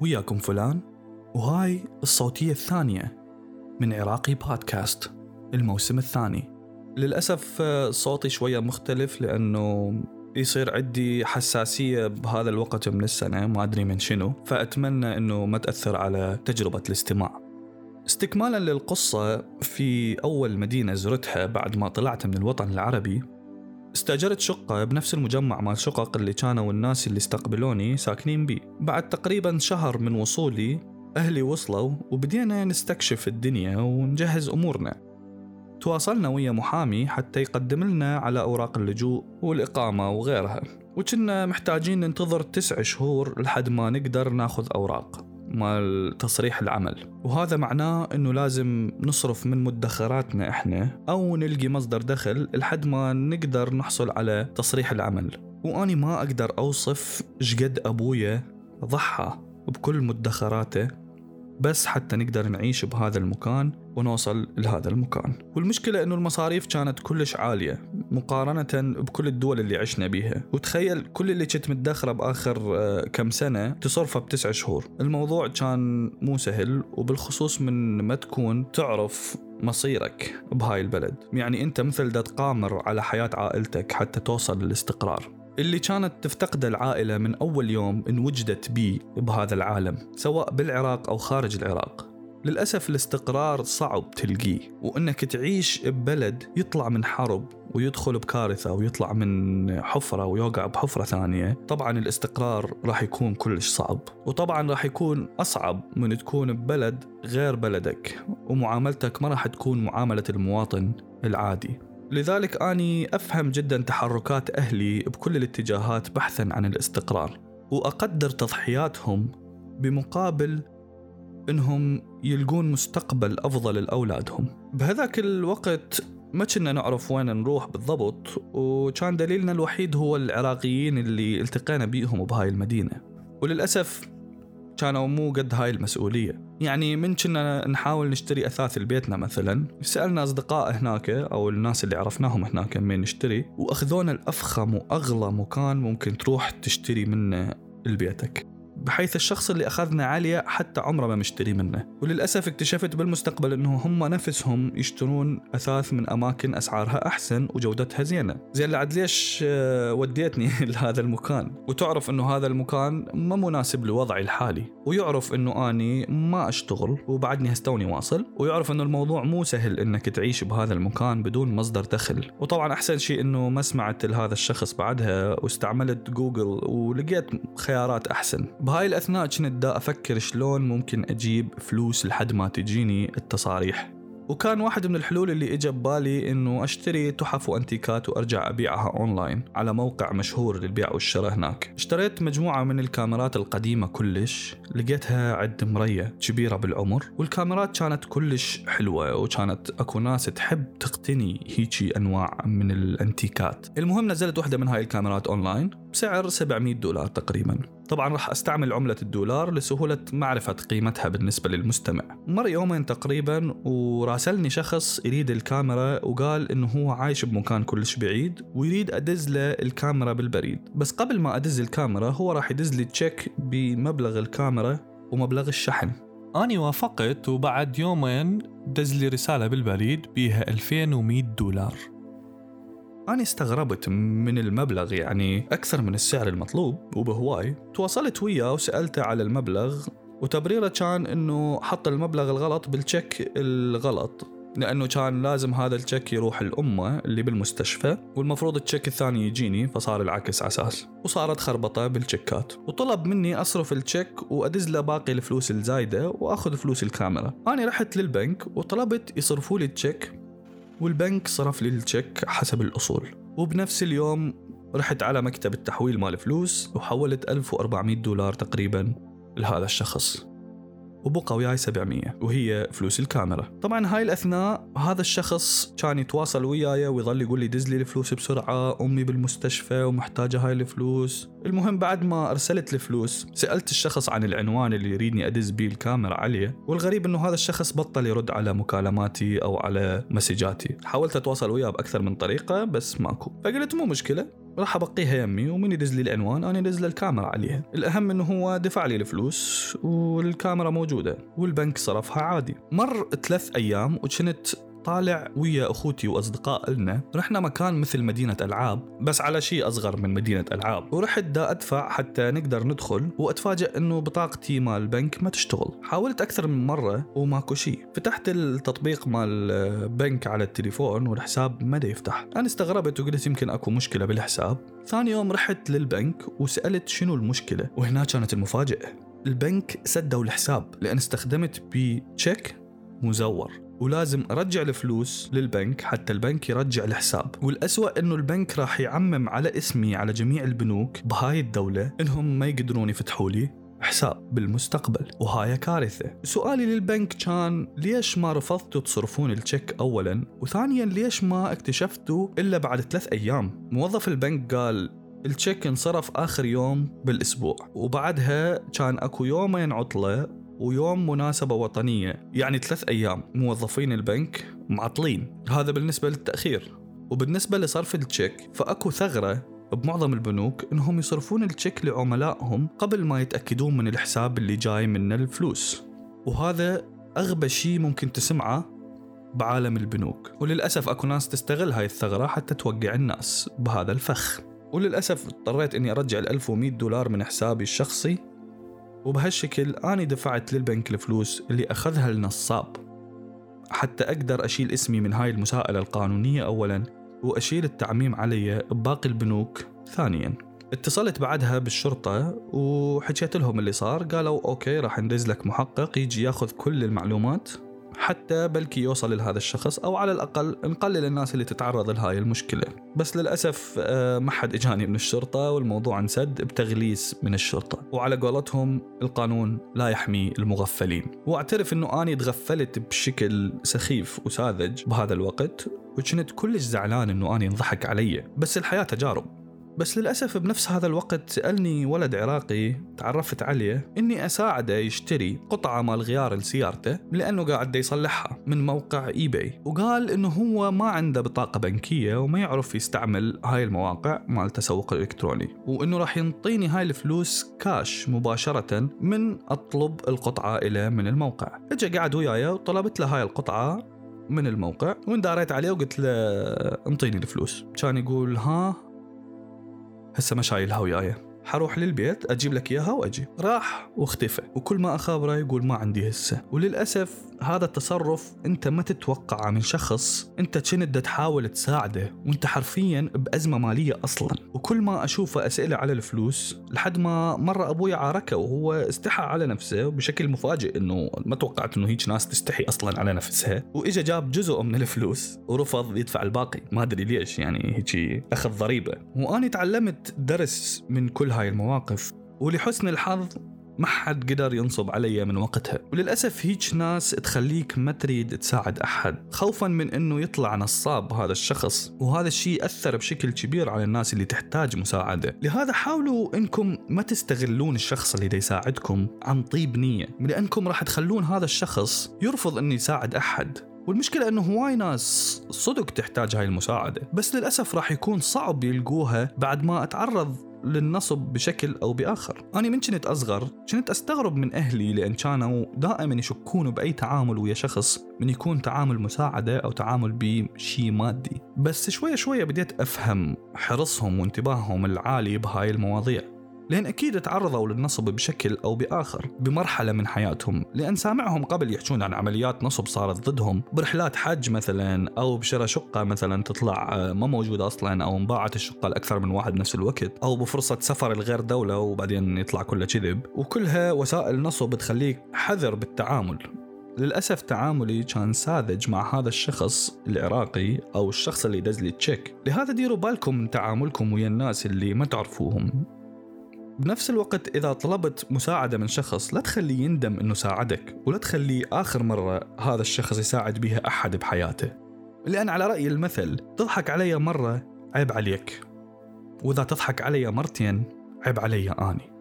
وياكم فلان وهاي الصوتية الثانية من عراقي بودكاست الموسم الثاني. للأسف آه، صوتي شوية مختلف لأنه يصير عندي حساسية بهذا الوقت من السنة ما أدري من شنو فأتمنى أنه ما تأثر على تجربة الاستماع. استكمالا للقصة في أول مدينة زرتها بعد ما طلعت من الوطن العربي استأجرت شقة بنفس المجمع مال شقق اللي كانوا الناس اللي استقبلوني ساكنين بيه بعد تقريبا شهر من وصولي أهلي وصلوا وبدينا نستكشف الدنيا ونجهز أمورنا. تواصلنا ويا محامي حتى يقدم لنا على أوراق اللجوء والإقامة وغيرها. وكنا محتاجين ننتظر تسع شهور لحد ما نقدر ناخذ أوراق. مال تصريح العمل. وهذا معناه إنه لازم نصرف من مدخراتنا إحنا أو نلقي مصدر دخل لحد ما نقدر نحصل على تصريح العمل. وأني ما أقدر أوصف شقد أبويا ضحى بكل مدخراته بس حتى نقدر نعيش بهذا المكان ونوصل لهذا المكان. والمشكلة أنه المصاريف كانت كلش عالية مقارنة بكل الدول اللي عشنا بيها. وتخيل كل اللي كنت متدخره بآخر آه، كم سنة تصرفه بتسع شهور. الموضوع كان مو سهل وبالخصوص من ما تكون تعرف مصيرك بهاي البلد. يعني أنت مثل دا تقامر على حياة عائلتك حتى توصل للاستقرار. اللي كانت تفتقده العائلة من أول يوم إن وجدت بيه بهذا العالم سواء بالعراق أو خارج العراق. للأسف الاستقرار صعب تلقيه وإنك تعيش ببلد يطلع من حرب ويدخل بكارثة ويطلع من حفرة ويوقع بحفرة ثانية طبعا الاستقرار راح يكون كلش صعب. وطبعا راح يكون أصعب من تكون ببلد غير بلدك ومعاملتك ما راح تكون معاملة المواطن العادي. لذلك أني أفهم جدا تحركات أهلي بكل الاتجاهات بحثا عن الاستقرار وأقدر تضحياتهم بمقابل إنهم يلقون مستقبل أفضل لأولادهم. بهذاك الوقت ما كنا نعرف وين نروح بالضبط وكان دليلنا الوحيد هو العراقيين اللي التقينا بيهم بهاي المدينة. وللأسف كانوا مو قد هاي المسؤولية. يعني من كنا نحاول نشتري أثاث لبيتنا مثلا سألنا أصدقاء هناك أو الناس اللي عرفناهم هناك من نشتري وأخذونا الأفخم وأغلى مكان ممكن تروح تشتري منه لبيتك. بحيث الشخص اللي أخذنا عليه حتى عمره ما مشتري منه. وللأسف اكتشفت بالمستقبل أنه هم نفسهم يشترون أثاث من أماكن أسعارها أحسن وجودتها زينة. زين لعد ليش آه، وديتني لهذا المكان؟ وتعرف أنه هذا المكان ما مناسب لوضعي الحالي. ويعرف أنه أني ما أشتغل وبعدني هستوني واصل. ويعرف أنه الموضوع مو سهل أنك تعيش بهذا المكان بدون مصدر دخل. وطبعا أحسن شيء أنه ما سمعت لهذا الشخص بعدها واستعملت جوجل ولقيت خيارات أحسن. بهاي الأثناء كنت دا أفكر شلون ممكن أجيب فلوس لحد ما تجيني التصاريح وكان واحد من الحلول اللي اجى ببالي إنه أشتري تحف وأنتيكات وأرجع أبيعها أونلاين على موقع مشهور للبيع والشراء هناك. اشتريت مجموعة من الكاميرات القديمة كلش، لقيتها عند مرية كبيرة بالعمر، والكاميرات كانت كلش حلوة وكانت أكو ناس تحب تقتني هيجي أنواع من الأنتيكات. المهم نزلت واحدة من هاي الكاميرات أونلاين بسعر 700 دولار تقريبا. طبعا راح أستعمل عملة الدولار لسهولة معرفة قيمتها بالنسبة للمستمع. مر يومين تقريبا وراسلني شخص يريد الكاميرا وقال إنه هو عايش بمكان كلش بعيد ويريد أدز له الكاميرا بالبريد. بس قبل ما أدز الكاميرا هو راح يدز لي check بمبلغ الكاميرا ومبلغ الشحن. أني وافقت وبعد يومين دز لي رسالة بالبريد بيها 2100 دولار. أنا استغربت من المبلغ يعني أكثر من السعر المطلوب وبهواي. تواصلت وياه وسألته على المبلغ وتبريره كان إنه حط المبلغ الغلط بال check الغلط لأنه كان لازم هذا ال check يروح لأمه اللي بالمستشفى والمفروض ال check الثاني يجيني فصار العكس أساس. وصارت خربطة بالتشيكات وطلب مني أصرف ال check وأدز له باقي الفلوس الزايدة وأخذ فلوس الكاميرا. أنا رحت للبنك وطلبت يصرفوا لي ال check والبنك صرف لي ال check حسب الأصول. وبنفس اليوم رحت على مكتب التحويل مال فلوس وحولت 1400 دولار تقريبا لهذا الشخص. وبقى وياي 700 وهي فلوس الكاميرا. طبعا هاي الأثناء هذا الشخص كان يتواصل وياي ويظل يقول لي دز لي الفلوس بسرعة أمي بالمستشفى ومحتاجة هاي الفلوس. المهم بعد ما أرسلت الفلوس سألت الشخص عن العنوان اللي يريدني أدز بيه الكاميرا عليه والغريب إنه هذا الشخص بطل يرد على مكالماتي أو على مسجاتي. حاولت أتواصل وياه بأكثر من طريقة بس ماكو. فقلت مو مشكلة. راح أبقيها يمي ومن يدز لي العنوان أنا ادز له الكاميرا عليها. الأهم إنه هو دفع لي الفلوس والكاميرا موجودة والبنك صرفها عادي. مر ثلاث أيام وكنت طالع ويا أخوتي وأصدقاء لنا. رحنا مكان مثل مدينة ألعاب بس على شيء أصغر من مدينة ألعاب. ورحت دا أدفع حتى نقدر ندخل واتفاجئ إنه بطاقتي مال البنك ما تشتغل. حاولت أكثر من مرة وماكو شيء. فتحت التطبيق مال البنك على التليفون والحساب ما يفتح. أنا استغربت وقلت يمكن أكو مشكلة بالحساب. ثاني يوم رحت للبنك وسألت شنو المشكلة وهنا كانت المفاجأة. البنك سدوا الحساب لأن استخدمت بتشيك مزور. ولازم أرجع الفلوس للبنك حتى البنك يرجع الحساب. والأسوأ إنه البنك راح يعمم على اسمي على جميع البنوك بهاي الدولة إنهم ما يقدرون يفتحوا لي حساب بالمستقبل وهاي كارثة. سؤالي للبنك كان ليش ما رفضتوا تصرفون التشيك أولا؟ وثانيا ليش ما اكتشفتوا إلا بعد ثلاث أيام؟ موظف البنك قال ال check انصرف آخر يوم بالأسبوع. وبعدها كان أكو يومين عطلة ويوم مناسبة وطنية يعني ثلاث أيام موظفين البنك معطلين. هذا بالنسبة للتأخير. وبالنسبة لصرف ال check فأكو ثغرة بمعظم البنوك إنهم يصرفون ال check لعملائهم قبل ما يتأكدون من الحساب اللي جاي منه الفلوس. وهذا أغبى شيء ممكن تسمعه بعالم البنوك. وللأسف أكو ناس تستغل هاي الثغرة حتى توقع الناس بهذا الفخ. وللأسف اضطريت إني أرجع ال 1100 دولار من حسابي الشخصي وبهالشكل أنا دفعت للبنك الفلوس اللي أخذها النصاب. حتى أقدر أشيل اسمي من هاي المساءلة القانونية أولا وأشيل التعميم علي بباقي البنوك ثانيا. اتصلت بعدها بالشرطة وحكيت لهم اللي صار قالوا okay راح ندز لك محقق يجي ياخذ كل المعلومات. حتى بلكي يوصل لهذا الشخص أو على الأقل نقلل الناس اللي تتعرض لهاي المشكلة. بس للأسف آه، ما حد إجاني من الشرطة والموضوع انسد بتغليس من الشرطة. وعلى قولتهم القانون لا يحمي المغفلين. وأعترف إنه آني تغفلت بشكل سخيف وساذج بهذا الوقت وكنت كلش زعلان إنه آني انضحك علي. بس الحياة تجارب. بس للأسف بنفس هذا الوقت سألني ولد عراقي تعرفت عليه إني أساعده يشتري قطعة مال غيار لسيارته لأنه قاعد يصلحها من موقع eBay وقال إنه هو ما عنده بطاقة بنكية وما يعرف يستعمل هاي المواقع مال التسوق الإلكتروني وإنه راح ينطيني هاي الفلوس كاش مباشرة من أطلب القطعة إليه من الموقع. اجى قعد وياي وطلبت له هاي القطعة من الموقع ونداريت عليه وقلت له انطيني الفلوس. كان يقول ها هسه ما شايلها وياي حروح للبيت أجيب لك إياها وأجي. راح واختفى. وكل ما اخابره يقول ما عندي هسه. وللأسف هذا التصرف أنت ما تتوقعه من شخص. أنت كنت تحاول تساعده؟ وأنت حرفيا بأزمة مالية أصلا. وكل ما أشوفه أسئلة على الفلوس لحد ما مرة أبوي عاركه وهو استحى على نفسه بشكل مفاجئ إنه ما توقعت إنه هيك ناس تستحي أصلا على نفسها. وإجا جاب جزء من الفلوس ورفض يدفع الباقي. ما أدري ليش يعني هيك أخذ ضريبة. وأنا تعلمت درس من كل هاي المواقف ولحسن الحظ ما حد قدر ينصب علي من وقتها. وللأسف هيج ناس تخليك ما تريد تساعد أحد خوفا من أنه يطلع نصاب هذا الشخص. وهذا الشيء أثر بشكل كبير على الناس اللي تحتاج مساعدة. لهذا حاولوا أنكم ما تستغلون الشخص اللي دا يساعدكم عن طيب نية لأنكم راح تخلون هذا الشخص يرفض أنه يساعد أحد. والمشكلة إنه هواي ناس صدق تحتاج هاي المساعدة. بس للأسف راح يكون صعب يلقوها بعد ما أتعرض للنصب بشكل أو بآخر. أنا من كنت أصغر كنت أستغرب من أهلي لأن كانوا دائما يشكون بأي تعامل ويا شخص من يكون تعامل مساعدة أو تعامل بشيء مادي. بس شوية شوية بديت أفهم حرصهم وانتباههم العالي بهاي المواضيع. لأن أكيد تعرضوا للنصب بشكل أو بآخر بمرحلة من حياتهم لأن سامعهم قبل يحجون عن عمليات نصب صارت ضدهم برحلات حج مثلا أو بشراء شقة مثلا تطلع آه، ما موجودة أصلا أو انباعت الشقة لأكثر من واحد بنفس الوقت أو بفرصة سفر لغير دولة وبعدين يطلع كله كذب. وكلها وسائل نصب تخليك حذر بالتعامل. للأسف تعاملي كان ساذج مع هذا الشخص العراقي أو الشخص اللي دز لي تشيك لهذا ديروا بالكم من تعاملكم ويا الناس اللي ما تعرفوهم. بنفس الوقت إذا طلبت مساعدة من شخص لا تخليه يندم إنه ساعدك ولا تخليه آخر مرة هذا الشخص يساعد بها أحد بحياته. لأن على رأي المثل تضحك علي مرة عيب عليك وإذا تضحك علي مرتين عيب علي أني.